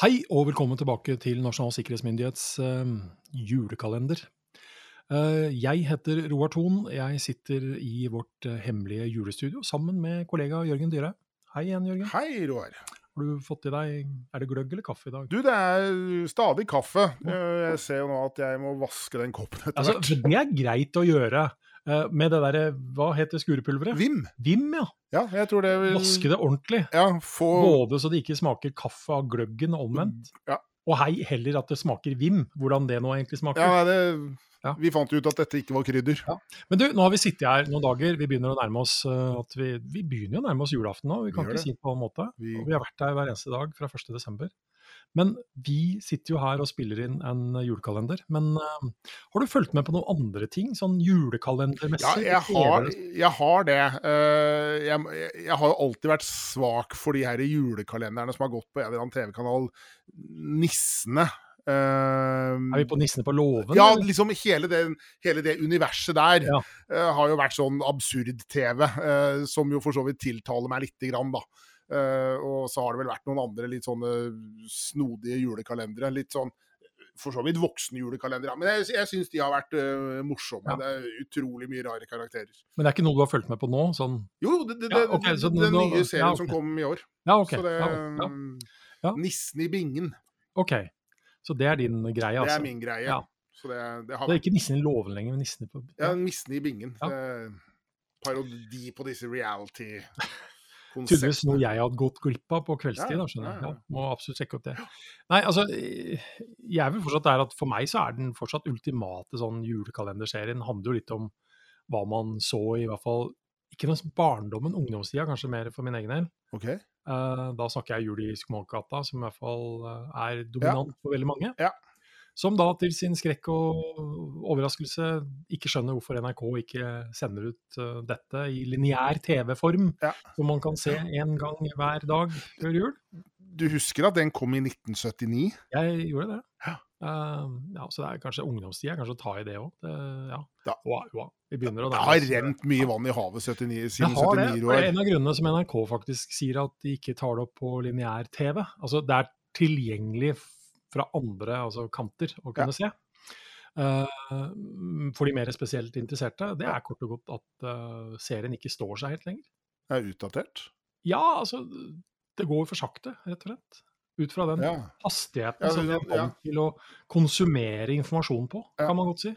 Hei og velkommen tilbake til Nasjonal sikkerhetsmyndighets uh, julekalender. Uh, jeg heter Roar Thon. Jeg sitter i vårt uh, hemmelige julestudio sammen med kollega Jørgen Dyre. Hei igjen, Jørgen. Hei, Roar. Har du fått i deg Er det gløgg eller kaffe i dag? Du, det er stadig kaffe. Jeg ser jo nå at jeg må vaske den koppen etter Altså, hvert. Altså, det er greit å gjøre med det derre Hva heter skurepulveret? Vim. Vim, ja. Ja, jeg tror det vil Vaske det ordentlig. Ja, få Både så det ikke smaker kaffe av gløggen og omvendt. Ja. Og hei, heller at det smaker Vim. Hvordan det nå egentlig smaker. Ja, det Ja. Vi fant ut at dette ikke var krydder. Men du, nå har vi sittet her noen dager. Vi begynner å nærme oss eh, at vi, vi begynner jo å nærme oss julaften nå. Vi kan Vi ikke det. si det på en måte. Vi- vi har vært her hver eneste dag fra 1. Men vi sitter jo her og spiller inn en julekalender. Men uh, har du fulgt med på noen andre ting? Sånn Ja, jeg har, jeg har det. Uh, Jeg, jeg har jo alltid vært svak for de her julekalenderne som har gått på en eller annen TV-kanal. Nissene. Uh, Er vi på Nissene på låven? Ja, eller? liksom hele det, hele det universet der Ja. uh, har jo vært sånn absurd-TV, uh, som jo for så vidt tiltaler meg lite grann, da. Eh, og så har det vel vært noen andre litt sånne snodige julekalendere. Litt sånn for så vidt voksne julekalendere. Men jeg, jeg syns de har vært uh, morsomme. Ja. Det er utrolig mye rare karakterer. Men det er ikke noe du har fulgt med på nå? Sånn Jo, det, det, Ja, det, ok, det, den nå- nye serien ja, okay. som kom i år. Ja, OK. Så det ja, ja. Nissen i bingen. ok. Så det er din greie, altså? Det altså? er min greie. Ja. Så det, det har Det er ikke Nissen i låven lenger, men i... på Ja, Nissen i bingen. Parodi på disse Tydeligvis noe jeg hadde gått glipp av på kveldstid. Da, skjønner jeg. ja, Ja, ja. må absolutt sjekke opp det. Nei, altså, jeg vil fortsatt der at For meg så er den fortsatt ultimate sånn julekalenderserien. handler jo litt om hva man så i hvert fall Ikke noe barndommen, ungdomstida, kanskje mer for min egen del. Ok. Uh, da snakker jeg Jul i Skomakergata, som i hvert fall eh, er dominant for veldig mange. Ja. Som da til sin skrekk og overraskelse ikke skjønner hvorfor NRK ikke sender ut eh, dette i lineær TV-form, Ja. som man kan se én gang hver dag før jul. Du husker at den kom i 1979? Jeg gjorde det. Ja. Uh, ja, så det er kanskje ungdomstida, kanskje å ta i det òg. Ja. Da- Wow, wow. Vi begynner å Det har rent mye vann i havet 79, Det siden har det. 79 og det er en av grunnene som NRK faktisk sier at de ikke tar det opp på lineær-TV. Altså det er tilgjengelig fra andre altså kanter å kunne se. Uh, for de mer spesielt interesserte. Det er kort og godt at uh, serien ikke står seg helt lenger. Er utdatert. Ja, altså Det går for sakte, rett og slett. Ut fra den Ja. hastigheten Ja, som vi det- ja. til å konsumere informasjon på, Ja. kan man godt si.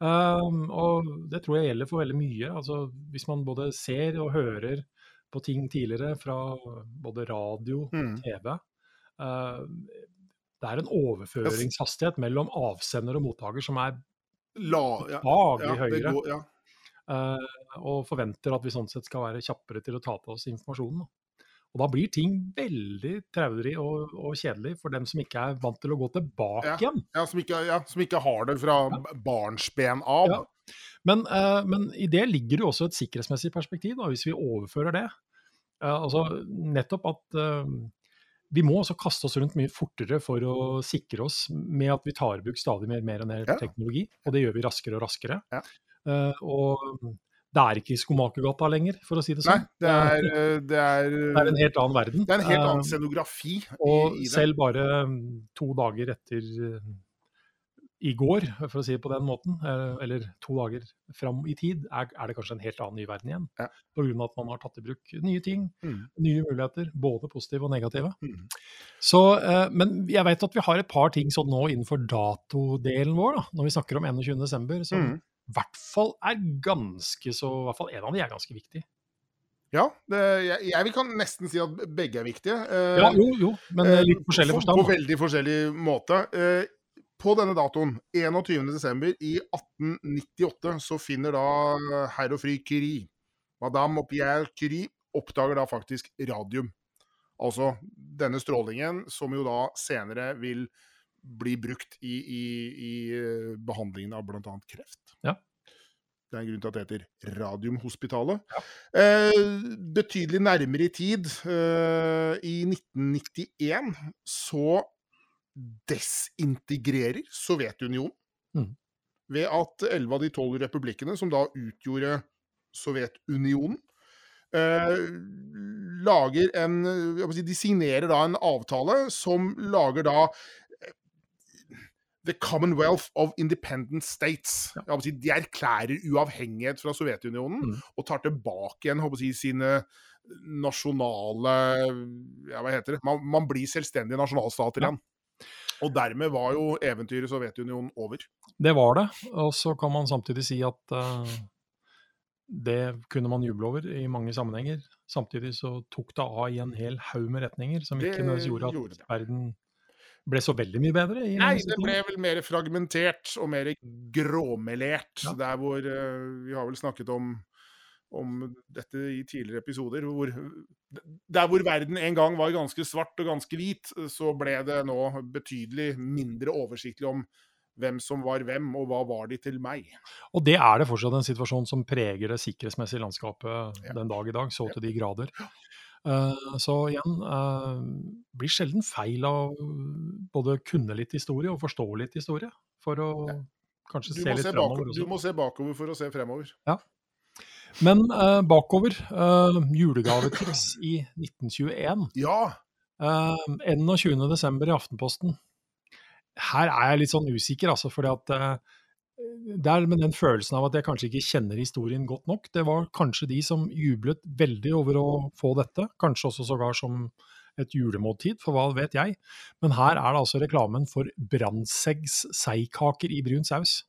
Um, og det tror jeg gjelder for veldig mye. Altså, hvis man både ser og hører på ting tidligere fra både radio, Mm. TV uh, Det er en overføringshastighet mellom avsender og mottaker som er ja, ja, høyere. går, ja. Uh, og forventer at vi sånn sett skal være kjappere til å ta til oss informasjonen. Da. Og da blir ting veldig traurig og, og kjedelig for dem som ikke er vant til å gå tilbake igjen. Ja, som, ikke, ja, som ikke har det fra barnsben av. Men, uh, men i det ligger det også et sikkerhetsmessig perspektiv, da, hvis vi overfører det. Uh, altså nettopp at vi må også kaste oss rundt mye fortere for å sikre oss med at vi tar i bruk stadig mer, mer og mer Ja. teknologi, og det gjør vi raskere og raskere. Ja. Uh, og det er ikke i Skomakergata lenger, for å si det Nei, sånn. det er, eh, det er, Det er en helt annen verden. det er en helt annen scenografi. scenografi og i, i det. selv bare mm, to dager etter eh, i går, for å si det på den måten, eh, eller to dager fram i tid, er, er det kanskje en helt annen ny verden igjen. Ja. Av at man har tatt i bruk nye ting, Mm. nye muligheter, både positive og negative. Mm. Så, eh, men jeg vet at vi har et par ting sånn nå innenfor datodelen vår, da, når vi snakker om 21.12., som Mm. i hvert fall er ganske så I hvert fall en av de er ganske viktig. Ja, det, jeg, jeg kan nesten si at begge er viktige. eh, Ja, jo, jo, men eh, litt forskjellig forstand. På veldig forskjellig måte. Eh, På denne datoen, 21.12. i 1898, så finner da herr og fru Curie, madame og Pierre Curie, oppdager da faktisk radium. Altså denne strålingen som jo da senere vil bli brukt i, i, i eh, behandlingen av bl.a. kreft. Ja. Det er en grunn til at det heter Radiumhospitalet. Eh, betydelig nærmere i tid, eh, i 1991, så desintegrerer Sovjetunionen Mm. ved at elleve av de tolv republikkene, som da utgjorde Sovjetunionen, eh, lager en si, De signerer da en avtale som lager da eh, The Commonwealth of Independent States. Si, de erklærer uavhengighet fra Sovjetunionen Mm. og tar tilbake igjen si, sine nasjonale ja, Hva heter det? Man, man blir selvstendige nasjonalstater Ja. Og dermed var jo eventyret Sovjetunionen over. Det var det. Og så kan man samtidig si at uh, det kunne man juble over i mange sammenhenger. Samtidig så tok det av i en hel haug med retninger som ikke nødvendigvis gjorde at gjorde verden ble så veldig mye bedre. Nei, det ble vel mer fragmentert og mer gråmelert. Ja. Der hvor uh, Vi har vel snakket om, om dette i tidligere episoder. Hvor, der hvor verden en gang var ganske svart og ganske hvit, så ble det nå betydelig mindre oversiktlig om hvem som var hvem, og hva var de til meg. Og det er det fortsatt en situasjon som preger det sikkerhetsmessige landskapet Ja. den dag i dag, så Ja. til de grader. Uh, så igjen, uh, blir sjelden feil av både kunne litt historie og forstå litt historie, for å kanskje Du se litt se, framover bako, også. du må se bakover for å se fremover. Men uh, bakover, uh, julegavetips i 1921. Ja! Uh, 21.12. i Aftenposten. Her er jeg litt sånn usikker, altså, fordi at uh, det er med den følelsen av at jeg kanskje ikke kjenner historien godt nok. Det var kanskje de som jublet veldig over å få dette, kanskje også sågar som et julemåltid, for hva vet jeg. Men her er det altså reklamen for Brandseggs seigkaker i brun saus.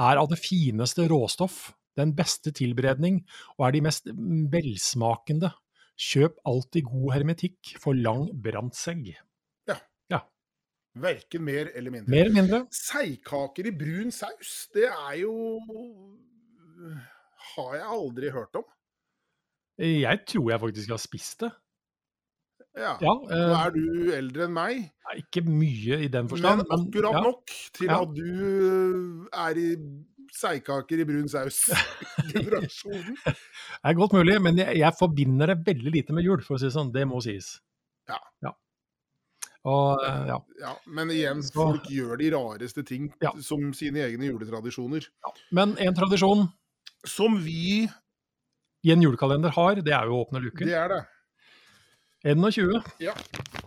Er av det fineste råstoff, den beste tilberedning og er de mest velsmakende. Kjøp alltid god hermetikk for lang brantsegg. Ja. ja. Verken mer eller mindre. Mer eller mindre. Seigkaker i brun saus, det er jo Har jeg aldri hørt om. Jeg tror jeg faktisk har spist det. Ja. Ja, Nå eh, er du eldre enn meg, Ikke mye i den forstand. men akkurat akkurat ja, nok til Ja. at du øh, er i seigkaker i brun saus-generasjonen. Det er godt mulig, men jeg, jeg forbinder det veldig lite med jul, for å si det sånn. Det må sies. Ja. Og eh, ja. ja, men igjen, Så- folk gjør de rareste ting Ja. som sine egne juletradisjoner. Men en tradisjon Som vi i en julekalender har, det er jo åpne luken. Det er det. 21. Ja.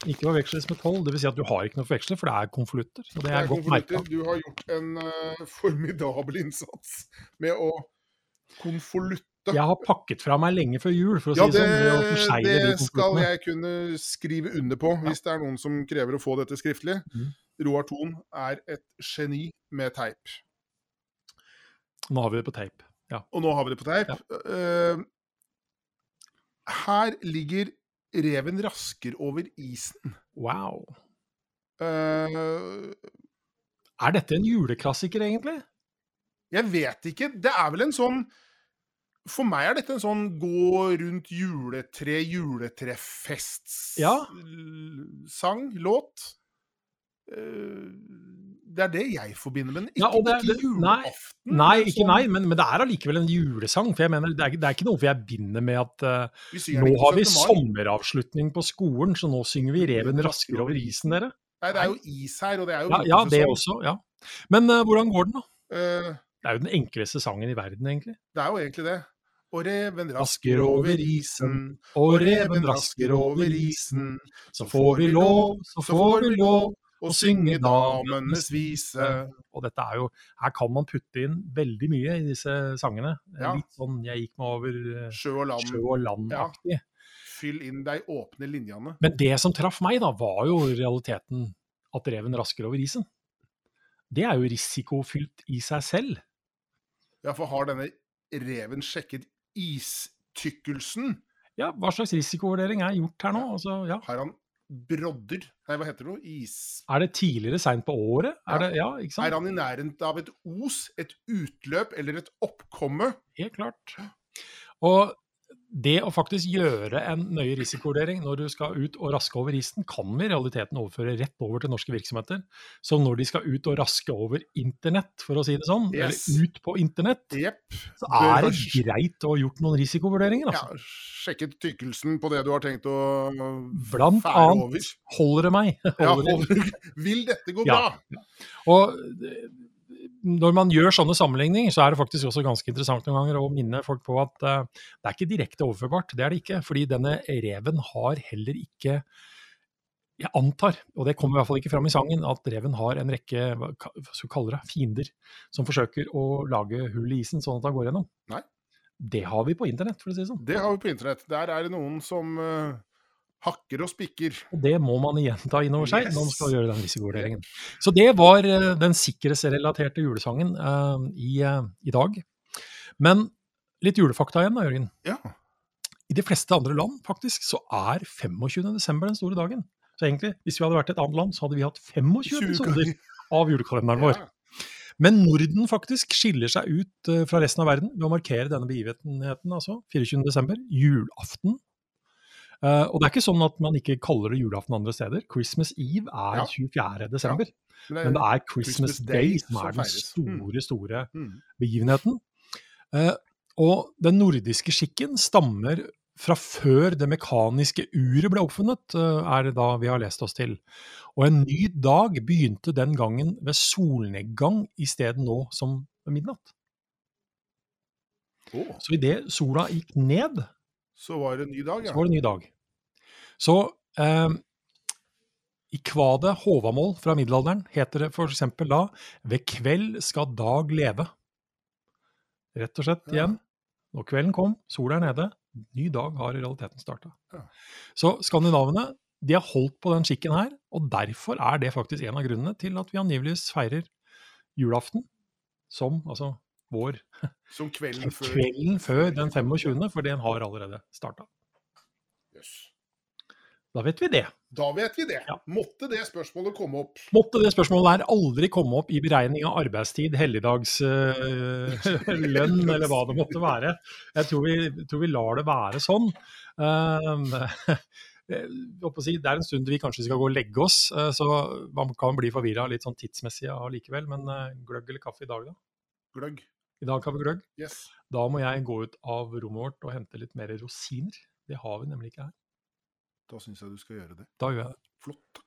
Ikke forveksles med 12. Dvs. Si at du har ikke noe å forveksle, for det er konvolutter. Og det Det er er godt merka. Du har gjort en uh, formidabel innsats med å konvolutte. Jeg har pakket fra meg lenge før jul, for å Ja, si det, det sånn. Det, det skal jeg kunne skrive under på, hvis det er noen som krever å få dette skriftlig. Mm. Roar Thon er et geni med teip. Nå har vi det på teip. Ja. Og nå har vi det på teip. Eh, her ligger reven rasker over isen. Wow. Uh, Er dette en juleklassiker, egentlig? jeg vet ikke. Det er vel en sånn For meg er dette en sånn gå rundt juletre, Ja. juletrefest-sang, låt. Eh, det er det jeg forbinder med den. Ikke, Ja, ikke julaften. nei. Nei, ikke sånn- nei, men, men det er allikevel en julesang. For jeg mener, det er, det er ikke noe jeg binder med at den nå har vi sommeravslutning på skolen, så nå synger vi 'Reven rasker over isen', dere. Nei, det er jo is her, og det er jo Ja, ja det også. ja. Men uh, hvordan går den, da? Uh, Det er jo den enkleste sangen i verden, egentlig. det er jo egentlig det. Og reven rasker over isen, Og reven rasker over isen, så får vi lov, så får vi lov synge synge damenes vise. Og dette er jo Her kan man putte inn veldig mye i disse sangene. Ja. Litt sånn 'Jeg gikk meg over eh, Sjø og land-aktig. Land ja. Fyll inn de åpne linjene. Men det som traff meg, da, var jo realiteten at reven rasker over isen. Det er jo risikofylt i seg selv. Ja, for har denne reven sjekket istykkelsen? Ja, hva slags risikovurdering er gjort her nå? Altså, ja. Har han brodder? Nei, hva heter det? Is... Er det tidligere seint på året? Ja. Er det, ja, ikke sant? Er han i nærheten av et os, et utløp eller et oppkomme? Helt klart. Og det å faktisk gjøre en nøye risikovurdering når du skal ut og raske over isen, kan vi i realiteten overføre rett over til norske virksomheter. Så når de skal ut og raske over internett, for å si det sånn, Yes. eller ut på internett, yep. så er det greit å ha gjort noen risikovurderinger. Ja, Altså. sjekket tykkelsen på det du har tenkt å Blant fære annet over. holder det meg. Holder ja, holder- vil dette gå Ja. bra? Og eh, når man gjør sånne sammenligninger, så er det faktisk også ganske interessant noen ganger å minne folk på at uh, det er ikke direkte overførbart. Det er det ikke. Fordi denne reven har heller ikke Jeg antar, og det kommer i hvert fall ikke fram i sangen, at reven har en rekke hva skal vi kalle det, fiender som forsøker å lage hull i isen sånn at han går gjennom. Nei. Det har vi på internett, for å si det sånn. Det har vi på internett. Der er det noen som uh, hakker og spikker. Og det må man igjen ta inn over seg Yes. når man skal gjøre den risikovurderingen. Så det var eh, den sikkerhetsrelaterte julesangen uh, i, uh, i dag. Men litt julefakta igjen da, Jørgen. Ja. I de fleste andre land faktisk, så er 25. desember den store dagen. Så egentlig, hvis vi hadde vært et annet land, så hadde vi hatt 25 20 episoder av julekalenderen vår. Ja. Men Norden faktisk skiller seg ut fra resten av verden ved å markere denne begivenheten, altså 24. desember, julaften. Eh, og det er ikke sånn at man ikke kaller det julaften andre steder. Christmas Eve er Ja. 24. desember. Men Men det er Christmas, Christmas Day som er den store, store Mm. begivenheten. Uh, og den nordiske skikken stammer fra før det mekaniske uret ble oppfunnet, eh, er det da vi har lest oss til. Og en ny dag begynte den gangen ved solnedgang i stedet nå som midnatt. Oh. Så idet sola gikk ned, så var det en ny dag, ja. så var det en ny dag. Så eh, i kvadet Håvamål fra middelalderen heter det f.eks. da 'Ved kveld skal dag leve'. Rett og slett Ja. igjen. Når kvelden kom, sola er nede, ny dag har i realiteten starta. Ja. Så skandinavene de har holdt på den skikken her, og derfor er det faktisk en av grunnene til at vi angiveligvis feirer julaften som altså vår Som kvelden før. kvelden før den 25., for den har allerede starta. Jøss. Da vet vi det. Da vet vi det. Ja. Måtte det spørsmålet komme opp. Måtte det spørsmålet her aldri komme opp i beregning av arbeidstid, helligdagslønn eller hva det måtte være. Jeg tror vi, tror vi lar det være sånn. Eh, si, det er en stund vi kanskje skal gå og legge oss, eh, så man kan bli forvirra litt sånn tidsmessig allikevel. Men eh, gløgg eller kaffe i dag, da? Gløgg i dag, Kaffe Krøgg. Yes. Da må jeg gå ut av rommet vårt og hente litt mer rosiner. Det har vi nemlig ikke her. Da syns jeg du skal gjøre det. Da gjør jeg det. Flott. Takk.